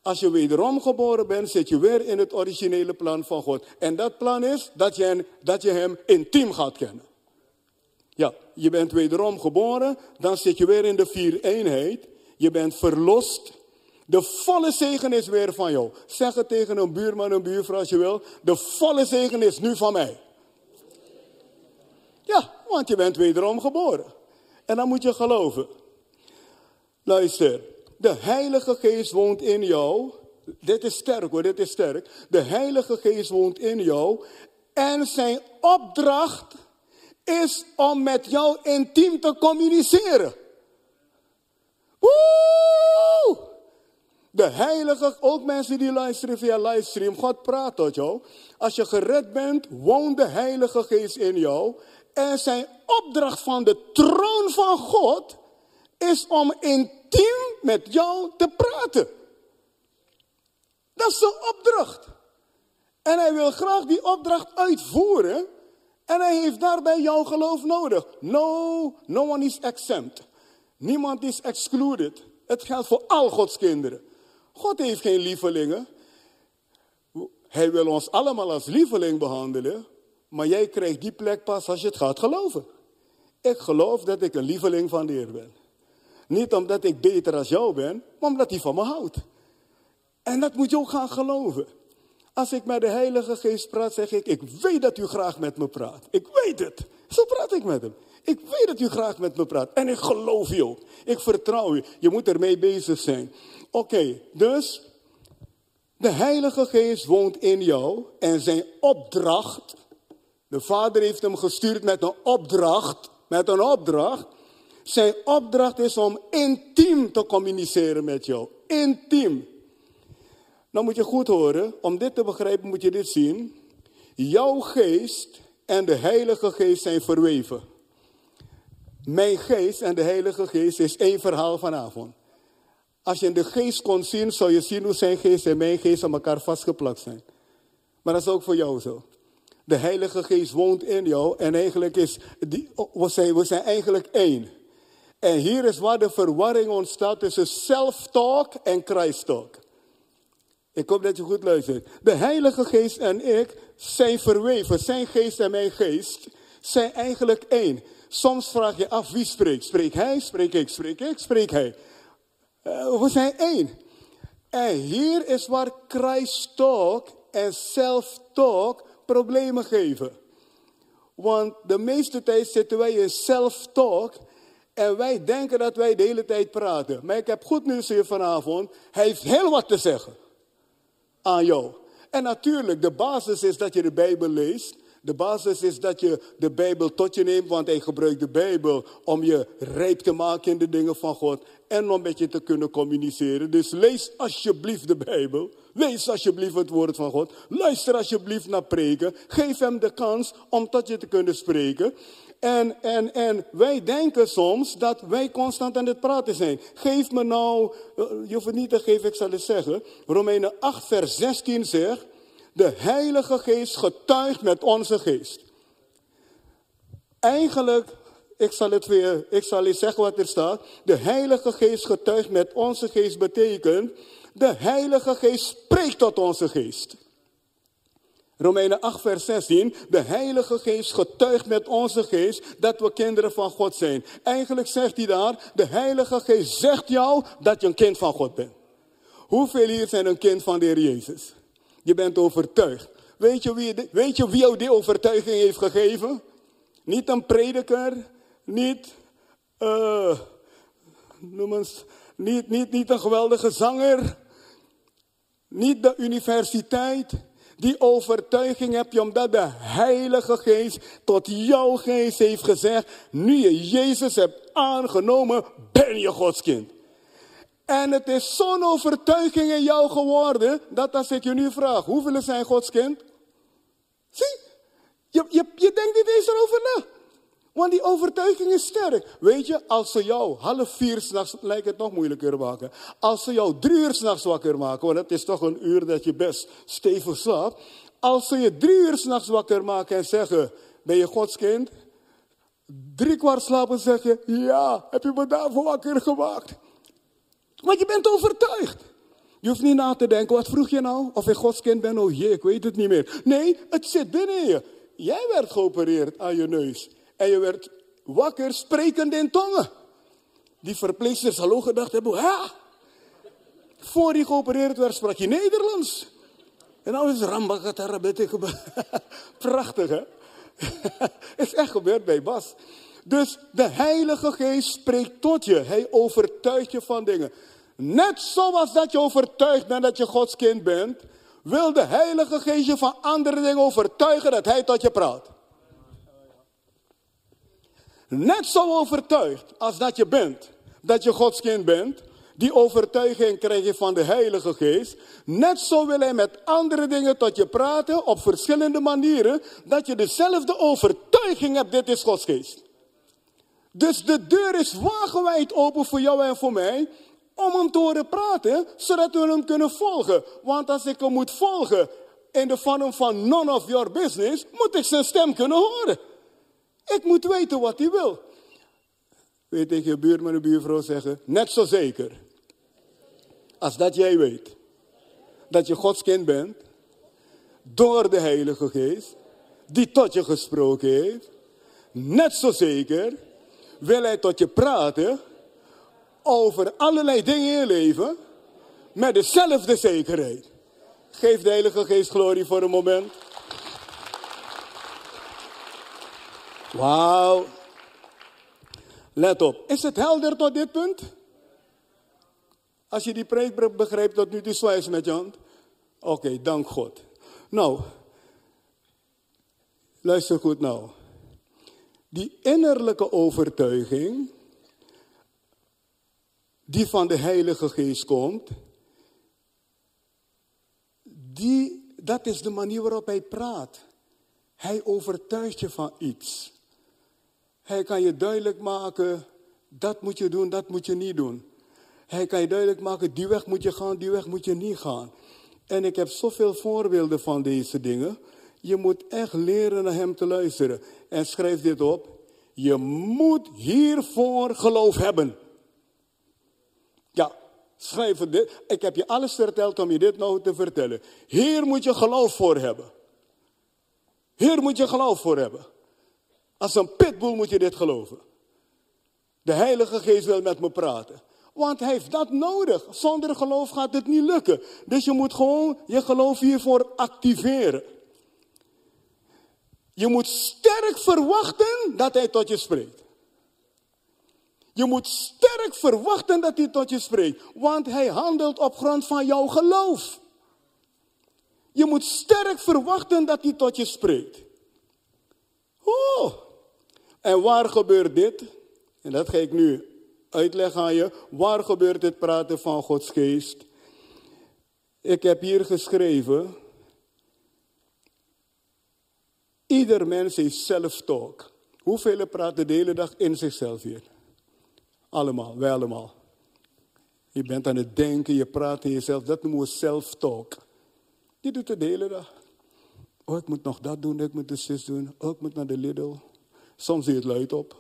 Als je wederom geboren bent, zit je weer in het originele plan van God. En dat plan is dat je, dat je hem intiem gaat kennen. Ja, je bent wederom geboren, dan zit je weer in de vier eenheid. Je bent verlost. De volle zegen is weer van jou. Zeg het tegen een buurman, een buurvrouw als je wil. De volle zegen is nu van mij. Ja, want je bent wederom geboren. En dan moet je geloven. Luister, de Heilige Geest woont in jou. Dit is sterk hoor, dit is sterk. De Heilige Geest woont in jou. En zijn opdracht is om met jou intiem te communiceren. Woe! De heilige, ook mensen die luisteren via livestream, God praat tot jou. Als je gered bent, woont de Heilige Geest in jou. En zijn opdracht van de troon van God is om intiem met jou te praten. Dat is zijn opdracht. En hij wil graag die opdracht uitvoeren. En hij heeft daarbij jouw geloof nodig. No, no one is exempt. Niemand is excluded. Het geldt voor al Gods kinderen. God heeft geen lievelingen. Hij wil ons allemaal als lieveling behandelen. Maar jij krijgt die plek pas als je het gaat geloven. Ik geloof dat ik een lieveling van de Heer ben. Niet omdat ik beter als jou ben, maar omdat hij van me houdt. En dat moet je ook gaan geloven. Als ik met de Heilige Geest praat, zeg ik, ik weet dat u graag met me praat. Ik weet het. Zo praat ik met hem. Ik weet dat u graag met me praat. En ik geloof je ook. Ik vertrouw u. Je moet ermee bezig zijn. Oké, dus de Heilige Geest woont in jou en zijn opdracht. De Vader heeft hem gestuurd met een opdracht. Met een opdracht. Zijn opdracht is om intiem te communiceren met jou. Intiem. Nou moet je goed horen. Om dit te begrijpen moet je dit zien. Jouw geest en de Heilige Geest zijn verweven. Mijn geest en de Heilige Geest is één verhaal vanavond. Als je de geest kon zien, zou je zien hoe zijn geest en mijn geest aan elkaar vastgeplakt zijn. Maar dat is ook voor jou zo. De Heilige Geest woont in jou en eigenlijk is, die, we, zijn, we zijn eigenlijk één. En hier is waar de verwarring ontstaat tussen self-talk en Christ-talk. Ik hoop dat je goed luistert. De Heilige Geest en ik zijn verweven. Zijn geest en mijn geest zijn eigenlijk één. Soms vraag je af wie spreekt. Spreek hij, spreek ik, spreek ik, spreek hij. Uh, we zijn één. En hier is waar Christ-talk en self-talk problemen geven. Want de meeste tijd zitten wij in self-talk en wij denken dat wij de hele tijd praten. Maar ik heb goed nieuws hier vanavond. Hij heeft heel wat te zeggen jou. En natuurlijk, de basis is dat je de Bijbel leest. De basis is dat je de Bijbel tot je neemt, want hij gebruikt de Bijbel om je rijp te maken in de dingen van God en om met je te kunnen communiceren. Dus lees alsjeblieft de Bijbel. Lees alsjeblieft het woord van God. Luister alsjeblieft naar preken. Geef hem de kans om tot je te kunnen spreken. En, en, en wij denken soms dat wij constant aan het praten zijn. Geef me nou, eh, je hoeft het niet te geven, ik zal het zeggen. Romeinen 8, vers 16 zegt, de Heilige Geest getuigt met onze geest. Eigenlijk, ik zal het weer, ik zal eens zeggen wat er staat. De Heilige Geest getuigt met onze geest betekent, de Heilige Geest spreekt tot onze geest. Romeinen 8, vers 16. De Heilige Geest getuigt met onze geest dat we kinderen van God zijn. Eigenlijk zegt hij daar, de Heilige Geest zegt jou dat je een kind van God bent. Hoeveel hier zijn een kind van de Heer Jezus? Je bent overtuigd. Weet je wie, weet je wie jou die overtuiging heeft gegeven? Niet een prediker, niet, uh, noem eens, niet, niet, niet een geweldige zanger, niet de universiteit, die overtuiging heb je omdat de Heilige Geest tot jouw geest heeft gezegd, nu je Jezus hebt aangenomen, ben je Gods kind. En het is zo'n overtuiging in jou geworden, dat als ik je nu vraag, hoeveel zijn Gods kind? Zie, je, je, je denkt niet eens erover na. Want die overtuiging is sterk. Weet je, als ze jou half vier s'nachts, lijkt het nog moeilijker maken. Als ze jou drie uur s'nachts wakker maken, want het is toch een uur dat je best stevig slaapt. Als ze je drie uur s'nachts wakker maken en zeggen, ben je Gods kind? Drie kwart slapen zeggen, ja, heb je me daarvoor wakker gemaakt? Want je bent overtuigd. Je hoeft niet na te denken, wat vroeg je nou? Of ik Gods kind ben? Oh jee, ik weet het niet meer. Nee, het zit binnen je. Jij werd geopereerd aan je neus. En je werd wakker sprekend in tongen. Die verpleegsters hallo gedacht hebben, ha! Voor je geopereerd werd sprak je Nederlands. En nou is Rambakatarabete Prachtig hè? is echt gebeurd bij Bas. Dus de Heilige Geest spreekt tot je. Hij overtuigt je van dingen. Net zoals dat je overtuigd bent dat je Gods kind bent, wil de Heilige Geest je van andere dingen overtuigen dat Hij tot je praat. Net zo overtuigd als dat je bent, dat je Gods kind bent, die overtuiging krijg je van de Heilige Geest. Net zo wil hij met andere dingen tot je praten op verschillende manieren, dat je dezelfde overtuiging hebt, dit is Gods Geest. Dus de deur is wagenwijd open voor jou en voor mij, om hem te horen praten, zodat we hem kunnen volgen. Want als ik hem moet volgen in de vorm van none of your business, moet ik zijn stem kunnen horen. Ik moet weten wat hij wil. Weet tegen je buurman en buurvrouw zeggen, net zo zeker. Als dat jij weet. Dat je Gods kind bent. Door de Heilige Geest. Die tot je gesproken heeft. Net zo zeker wil hij tot je praten over allerlei dingen in je leven met dezelfde zekerheid. Geef de Heilige Geest glorie voor een moment. Wauw. Let op. Is het helder tot dit punt? Als je die preek begrijpt tot nu toe, zwaai met je hand. Oké, dank God. Nou, luister goed nou. Die innerlijke overtuiging, die van de Heilige Geest komt, die, dat is de manier waarop hij praat. Hij overtuigt je van iets. Hij kan je duidelijk maken, dat moet je doen, dat moet je niet doen. Hij kan je duidelijk maken, die weg moet je gaan, die weg moet je niet gaan. En ik heb zoveel voorbeelden van deze dingen. Je moet echt leren naar hem te luisteren. En schrijf dit op. Je moet hiervoor geloof hebben. Ja, schrijf dit. Ik heb je alles verteld om je dit nou te vertellen. Hier moet je geloof voor hebben. Hier moet je geloof voor hebben. Als een pitbull moet je dit geloven. De Heilige Geest wil met me praten. Want hij heeft dat nodig. Zonder geloof gaat het niet lukken. Dus je moet gewoon je geloof hiervoor activeren. Je moet sterk verwachten dat hij tot je spreekt. Je moet sterk verwachten dat hij tot je spreekt. Want hij handelt op grond van jouw geloof. Je moet sterk verwachten dat hij tot je spreekt. Oh. En waar gebeurt dit? En dat ga ik nu uitleggen aan je. Waar gebeurt dit praten van Gods geest? Ik heb hier geschreven. Ieder mens heeft self-talk. Hoeveel praten de hele dag in zichzelf hier? Allemaal, wij allemaal. Je bent aan het denken, je praat in jezelf. Dat noemen we self-talk. Die doet het de hele dag. Oh, ik moet nog dat doen, ik moet de zus doen. Oh, ik moet naar de Lidl. Soms zie het luid op.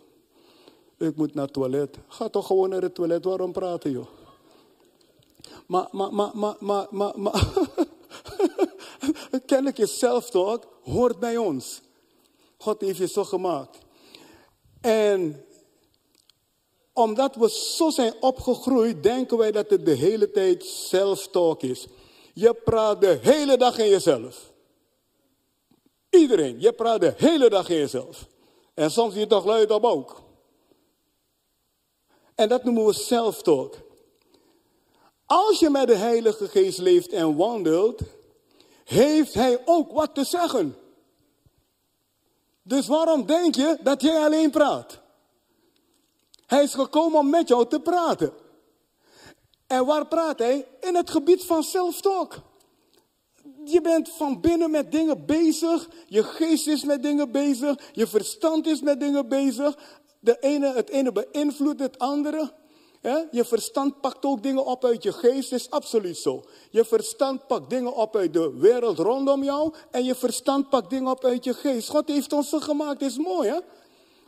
Ik moet naar het toilet. Ga toch gewoon naar het toilet, waarom praten joh? Maar, maar, maar, maar, maar, maar, maar. kennelijk je self-talk hoort bij ons. God heeft je zo gemaakt. En omdat we zo zijn opgegroeid, denken wij dat het de hele tijd self-talk is. Je praat de hele dag in jezelf. Iedereen, je praat de hele dag in jezelf. En soms je toch luid op ook. En dat noemen we self-talk. Als je met de Heilige Geest leeft en wandelt, heeft Hij ook wat te zeggen. Dus waarom denk je dat jij alleen praat? Hij is gekomen om met jou te praten. En waar praat hij? In het gebied van self-talk. Je bent van binnen met dingen bezig. Je geest is met dingen bezig. Je verstand is met dingen bezig. De ene, het ene beïnvloedt het andere. Je verstand pakt ook dingen op uit je geest, is absoluut zo. Je verstand pakt dingen op uit de wereld rondom jou en je verstand pakt dingen op uit je geest. God heeft ons zo gemaakt, is mooi hè?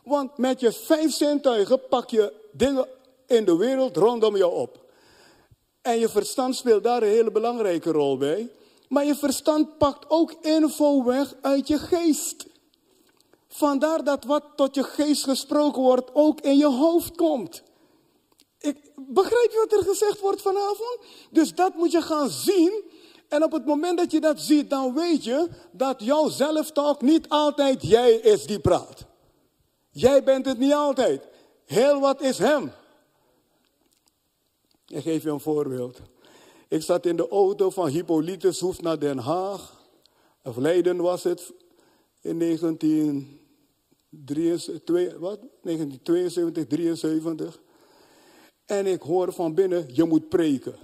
Want met je vijf zintuigen pak je dingen in de wereld rondom jou op. En je verstand speelt daar een hele belangrijke rol bij. Maar je verstand pakt ook info weg uit je geest. Vandaar dat wat tot je geest gesproken wordt ook in je hoofd komt. Ik, begrijp je wat er gezegd wordt vanavond? Dus dat moet je gaan zien. En op het moment dat je dat ziet, dan weet je dat jouw zelftalk niet altijd jij is die praat. Jij bent het niet altijd. Heel wat is hem. Ik geef je een voorbeeld. Ik zat in de auto van Hippolytus Hoef naar Den Haag. Of Leiden was het. In 1973, wat? 1972, 73. En ik hoor van binnen, je moet preken.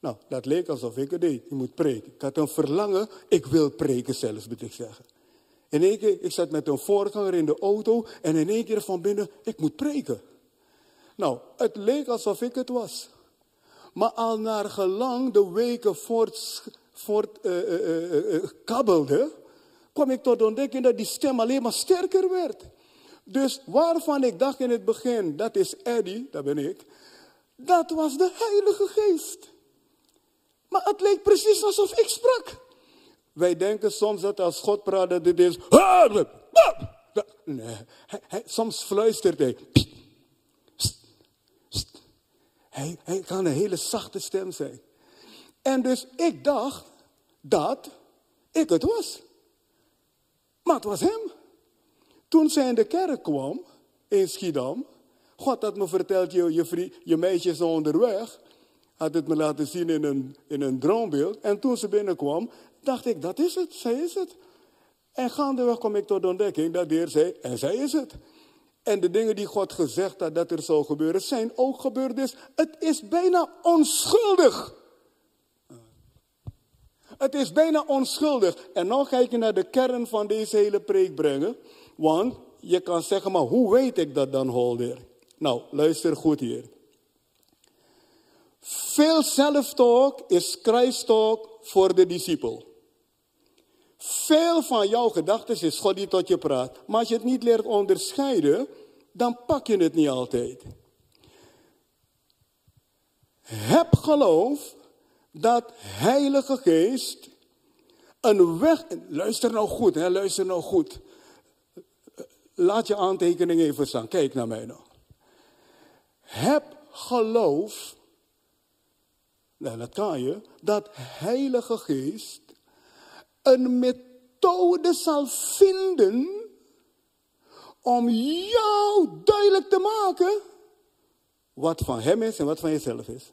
Nou, dat leek alsof ik het deed. Je moet preken. Ik had een verlangen, ik wil preken zelfs, moet ik zeggen. In één keer, ik zat met een voorganger in de auto en in één keer van binnen, ik moet preken. Nou, het leek alsof ik het was. Maar al naar gelang de weken voort, voort uh, kwam ik tot ontdekking dat die stem alleen maar sterker werd. Dus waarvan ik dacht in het begin, dat is Eddie, dat ben ik, dat was de Heilige Geest. Maar het leek precies alsof ik sprak. Wij denken soms dat als God praat, dat dit is. Nee, soms fluistert hij. Hij, hij kan een hele zachte stem zijn. En dus ik dacht dat ik het was. Maar het was hem. Toen zij in de kerk kwam, in Schiedam, God had me verteld, je, je, je meisje is onderweg. Had het me laten zien in een, in een droombeeld. En toen ze binnenkwam, dacht ik, dat is het, zij is het. En gaandeweg kom ik tot de ontdekking dat de Heer zei, en zij is het. En de dingen die God gezegd had dat er zou gebeuren, zijn ook gebeurd. Dus het is bijna onschuldig. Het is bijna onschuldig. En nu ga ik je naar de kern van deze hele preek brengen. Want je kan zeggen, maar hoe weet ik dat dan, Holder? Nou, luister goed hier. Veel zelftalk is kruistalk voor de discipel. Veel van jouw gedachten is God die tot je praat. Maar als je het niet leert onderscheiden, dan pak je het niet altijd. Heb geloof dat Heilige Geest een weg. Luister nou goed, hè, luister nou goed. Laat je aantekening even staan. Kijk naar mij nou. Heb geloof. Nou, dat je. Dat Heilige Geest een methode zal vinden om jou duidelijk te maken wat van hem is en wat van jezelf is.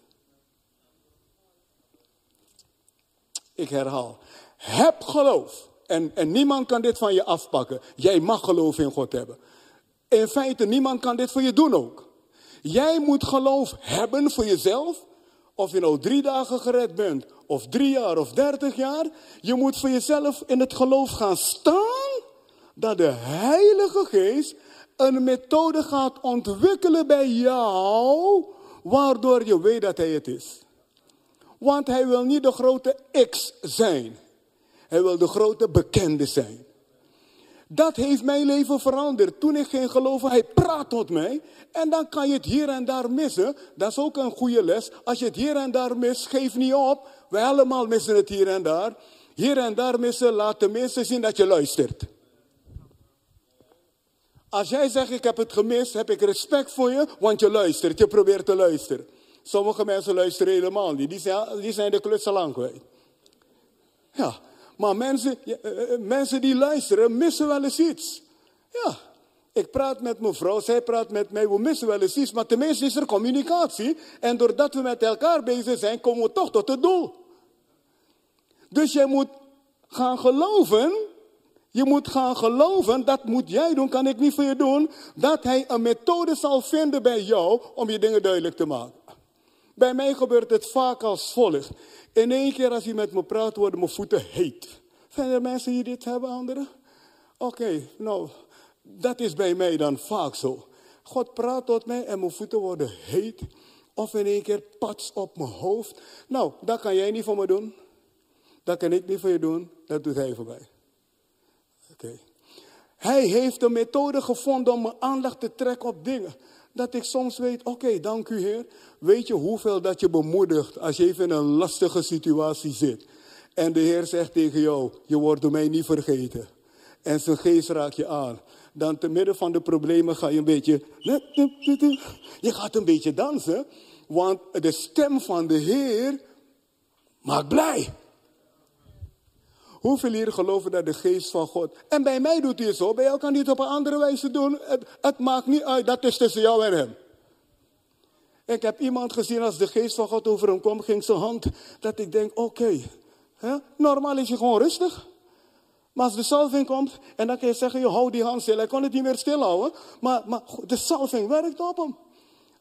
Ik herhaal. Heb geloof. En, en niemand kan dit van je afpakken. Jij mag geloof in God hebben. In feite, niemand kan dit voor je doen ook. Jij moet geloof hebben voor jezelf. Of je nou drie dagen gered bent, of drie jaar, of dertig jaar. Je moet voor jezelf in het geloof gaan staan. Dat de Heilige Geest een methode gaat ontwikkelen bij jou. Waardoor je weet dat Hij het is. Want Hij wil niet de grote X zijn. Hij wil de grote bekende zijn. Dat heeft mijn leven veranderd. Toen ik ging geloven, hij praat tot mij. En dan kan je het hier en daar missen. Dat is ook een goede les. Als je het hier en daar mist, geef niet op. Wij allemaal missen het hier en daar. Hier en daar missen, laat de mensen zien dat je luistert. Als jij zegt, ik heb het gemist, heb ik respect voor je, want je luistert. Je probeert te luisteren. Sommige mensen luisteren helemaal niet. Die zijn, die zijn de klus al kwijt. Ja, maar mensen, eh, eh, mensen die luisteren missen wel eens iets. Ja, ik praat met mevrouw, zij praat met mij, we missen wel eens iets, maar tenminste is er communicatie. En doordat we met elkaar bezig zijn, komen we toch tot het doel. Dus jij moet gaan geloven, je moet gaan geloven, dat moet jij doen, kan ik niet voor je doen, dat hij een methode zal vinden bij jou om je dingen duidelijk te maken. Bij mij gebeurt het vaak als volgt. In één keer als hij met me praat, worden mijn voeten heet. Zijn er mensen die dit hebben, anderen? Oké, nou, dat is bij mij dan vaak zo. God praat tot mij en mijn voeten worden heet. Of in één keer pats op mijn hoofd. Nou, dat kan jij niet voor me doen. Dat kan ik niet voor je doen. Dat doet hij voor mij. Hij heeft een methode gevonden om mijn aandacht te trekken op dingen. Dat ik soms weet, oké, dank u Heer. Weet je hoeveel dat je bemoedigt als je even in een lastige situatie zit. En de Heer zegt tegen jou, je wordt door mij niet vergeten. En zijn geest raakt je aan. Dan te midden van de problemen ga je een beetje, je gaat een beetje dansen. Want de stem van de Heer maakt blij. Hoeveel hier geloven dat de geest van God. En bij mij doet hij het zo, bij jou kan hij het op een andere wijze doen. Het, het maakt niet uit, dat is tussen jou en hem. Ik heb iemand gezien als de geest van God over hem kwam, ging zijn hand, dat ik denk, oké, normaal is je gewoon rustig. Maar als de salving komt, en dan kun je zeggen, je houdt die hand stil. Hij kon het niet meer stilhouden, maar, maar de salving werkt op hem.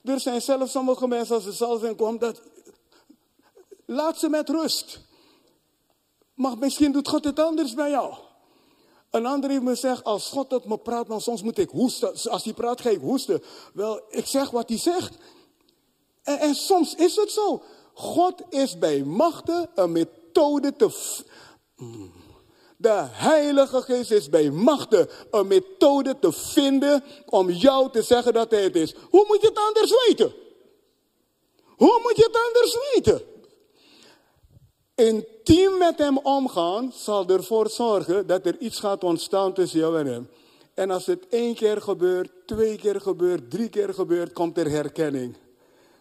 Er zijn zelfs sommige mensen, als de salving komt, dat, laat ze met rust. Maar misschien doet God het anders bij jou. Een ander heeft me gezegd, als God tot me praat, dan soms moet ik hoesten. Als hij praat, ga ik hoesten. Wel, ik zeg wat hij zegt. En, en soms is het zo. God is bij machten een methode te... De Heilige Geest is bij machten een methode te vinden om jou te zeggen dat hij het is. Hoe moet je het anders weten? Hoe moet je het anders weten? Intiem met hem omgaan zal ervoor zorgen dat er iets gaat ontstaan tussen jou en hem. En als het één keer gebeurt, twee keer gebeurt, drie keer gebeurt, komt er herkenning.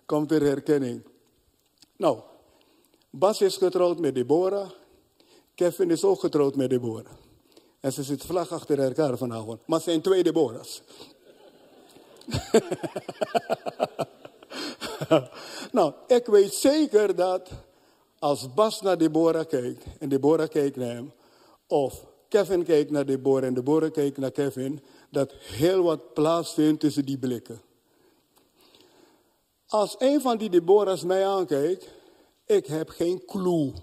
Komt er herkenning. Nou, Bas is getrouwd met Deborah. Kevin is ook getrouwd met Deborah. En ze zitten vlak achter elkaar vanavond. Maar zijn twee Deborahs. nou, ik weet zeker dat als Bas naar Deborah kijkt en Deborah kijkt naar hem, of Kevin kijkt naar Deborah en Deborah kijkt naar Kevin, dat heel wat plaatsvindt tussen die blikken. Als een van die Deborahs mij aankijkt, ik heb geen clue.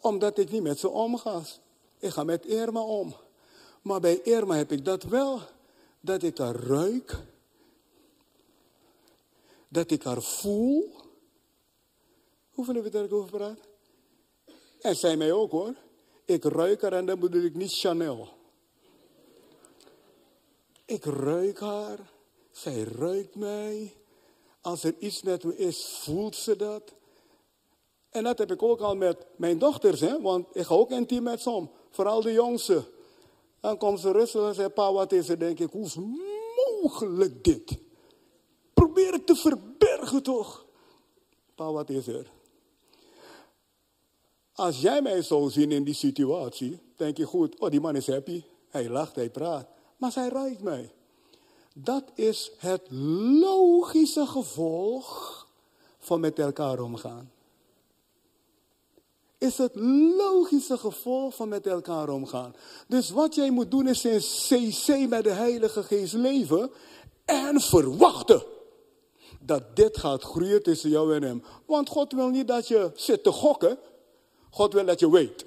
Omdat ik niet met ze omga. Ik ga met Irma om. Maar bij Irma heb ik dat wel. Dat ik haar ruik. Dat ik haar voel. Hoeveel hebben we daarover gepraat? En zij mij ook hoor. Ik ruik haar en dan bedoel ik niet Chanel. Ik ruik haar. Zij ruikt mij. Als er iets met me is, voelt ze dat. En dat heb ik ook al met mijn dochters, hè? want ik ga ook intiem met som. Vooral de jongste. Dan komt ze rustig en zegt, pa, wat is er? denk ik, hoe is mogelijk dit? Probeer het te verbergen toch? Pa, wat is er? Als jij mij zou zien in die situatie, denk je goed, oh die man is happy. Hij lacht, hij praat. Maar zij ruikt mij. Dat is het logische gevolg van met elkaar omgaan. Is het logische gevolg van met elkaar omgaan. Dus wat jij moet doen is in CC met de Heilige Geest leven en verwachten dat dit gaat groeien tussen jou en hem. Want God wil niet dat je zit te gokken. God wil dat je weet.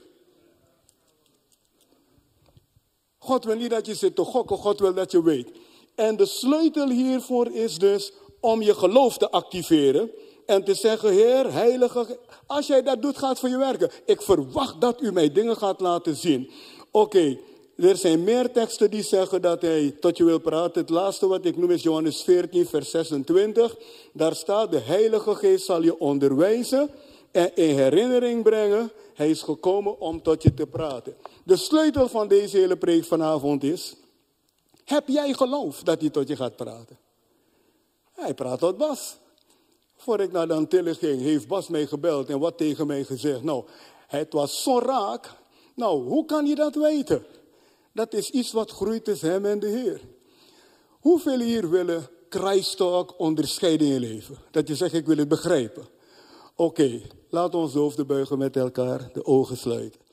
God wil niet dat je zit te gokken, God wil dat je weet. En de sleutel hiervoor is dus om je geloof te activeren. En te zeggen, Heer, Heilige, als jij dat doet, gaat het voor je werken. Ik verwacht dat u mij dingen gaat laten zien. Oké, er zijn meer teksten die zeggen dat hij tot je wil praten. Het laatste wat ik noem is Johannes 14, vers 26. Daar staat, de Heilige Geest zal je onderwijzen en in herinnering brengen. Hij is gekomen om tot je te praten. De sleutel van deze hele preek vanavond is, heb jij geloof dat hij tot je gaat praten? Hij praat tot Bas. Voor ik naar de Antillen ging, heeft Bas mij gebeld en wat tegen mij gezegd. Nou, het was zo raak. Nou, hoe kan je dat weten? Dat is iets wat groeit tussen hem en de Heer. Hoeveel hier willen Christtalk onderscheiding in leven? Dat je zegt, ik wil het begrijpen. Oké, we ons hoofden buigen met elkaar, de ogen sluiten.